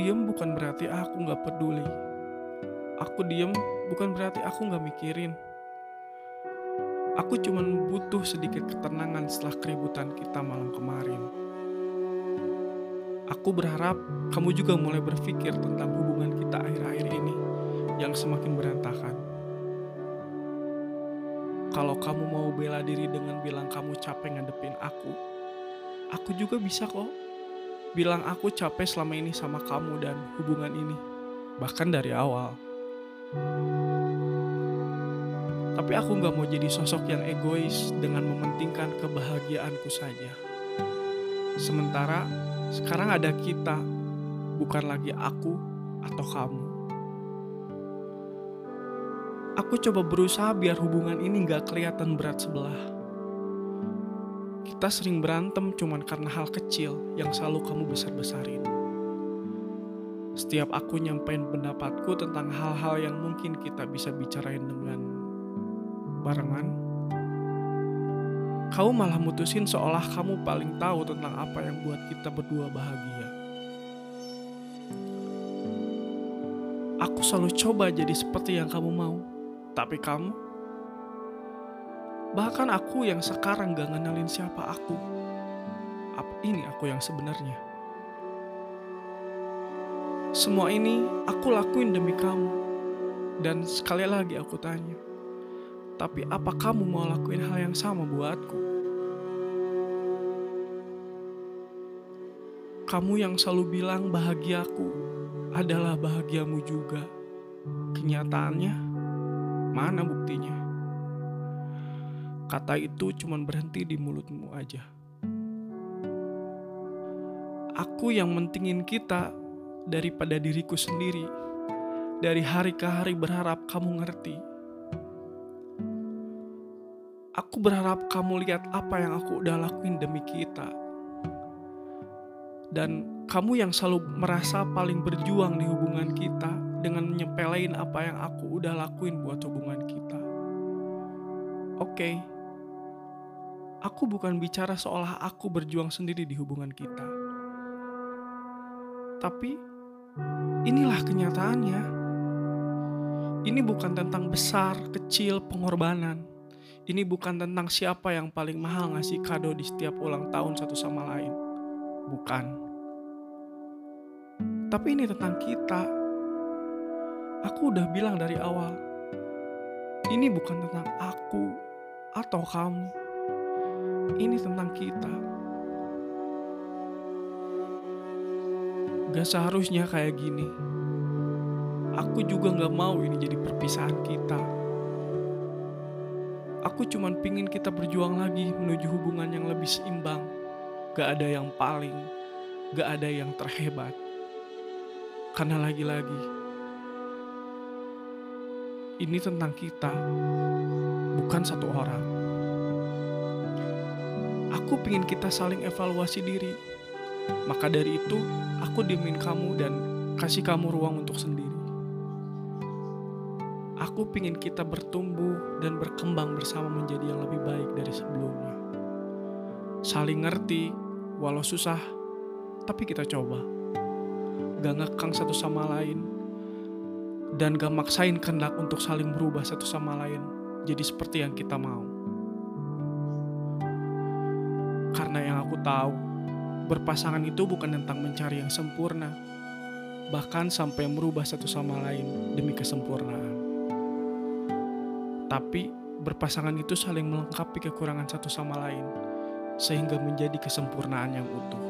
diem bukan berarti aku nggak peduli. Aku diem bukan berarti aku nggak mikirin. Aku cuman butuh sedikit ketenangan setelah keributan kita malam kemarin. Aku berharap kamu juga mulai berpikir tentang hubungan kita akhir-akhir ini yang semakin berantakan. Kalau kamu mau bela diri dengan bilang kamu capek ngadepin aku, aku juga bisa kok. Bilang aku capek selama ini sama kamu dan hubungan ini, bahkan dari awal. Tapi aku gak mau jadi sosok yang egois dengan mementingkan kebahagiaanku saja. Sementara sekarang ada kita, bukan lagi aku atau kamu. Aku coba berusaha biar hubungan ini gak kelihatan berat sebelah. Kita sering berantem cuman karena hal kecil yang selalu kamu besar-besarin. Setiap aku nyampein pendapatku tentang hal-hal yang mungkin kita bisa bicarain dengan barengan, kamu malah mutusin seolah kamu paling tahu tentang apa yang buat kita berdua bahagia. Aku selalu coba jadi seperti yang kamu mau, tapi kamu Bahkan aku yang sekarang gak ngenalin siapa aku. Apa ini aku yang sebenarnya? Semua ini aku lakuin demi kamu. Dan sekali lagi aku tanya. Tapi apa kamu mau lakuin hal yang sama buatku? Kamu yang selalu bilang bahagiaku adalah bahagiamu juga. Kenyataannya, mana buktinya? Kata itu cuma berhenti di mulutmu aja. Aku yang mentingin kita daripada diriku sendiri. Dari hari ke hari berharap kamu ngerti. Aku berharap kamu lihat apa yang aku udah lakuin demi kita. Dan kamu yang selalu merasa paling berjuang di hubungan kita dengan nyepelein apa yang aku udah lakuin buat hubungan kita. Oke, okay, Aku bukan bicara seolah aku berjuang sendiri di hubungan kita. Tapi inilah kenyataannya. Ini bukan tentang besar, kecil, pengorbanan. Ini bukan tentang siapa yang paling mahal ngasih kado di setiap ulang tahun satu sama lain. Bukan. Tapi ini tentang kita. Aku udah bilang dari awal. Ini bukan tentang aku atau kamu ini tentang kita. Gak seharusnya kayak gini. Aku juga gak mau ini jadi perpisahan kita. Aku cuman pingin kita berjuang lagi menuju hubungan yang lebih seimbang. Gak ada yang paling, gak ada yang terhebat. Karena lagi-lagi, ini tentang kita, bukan satu orang. Aku pingin kita saling evaluasi diri. Maka dari itu, aku diemin kamu dan kasih kamu ruang untuk sendiri. Aku pingin kita bertumbuh dan berkembang bersama menjadi yang lebih baik dari sebelumnya. Saling ngerti, walau susah, tapi kita coba. Gak ngekang satu sama lain, dan gak maksain kendak untuk saling berubah satu sama lain jadi seperti yang kita mau. Karena yang aku tahu, berpasangan itu bukan tentang mencari yang sempurna, bahkan sampai merubah satu sama lain demi kesempurnaan. Tapi berpasangan itu saling melengkapi kekurangan satu sama lain, sehingga menjadi kesempurnaan yang utuh.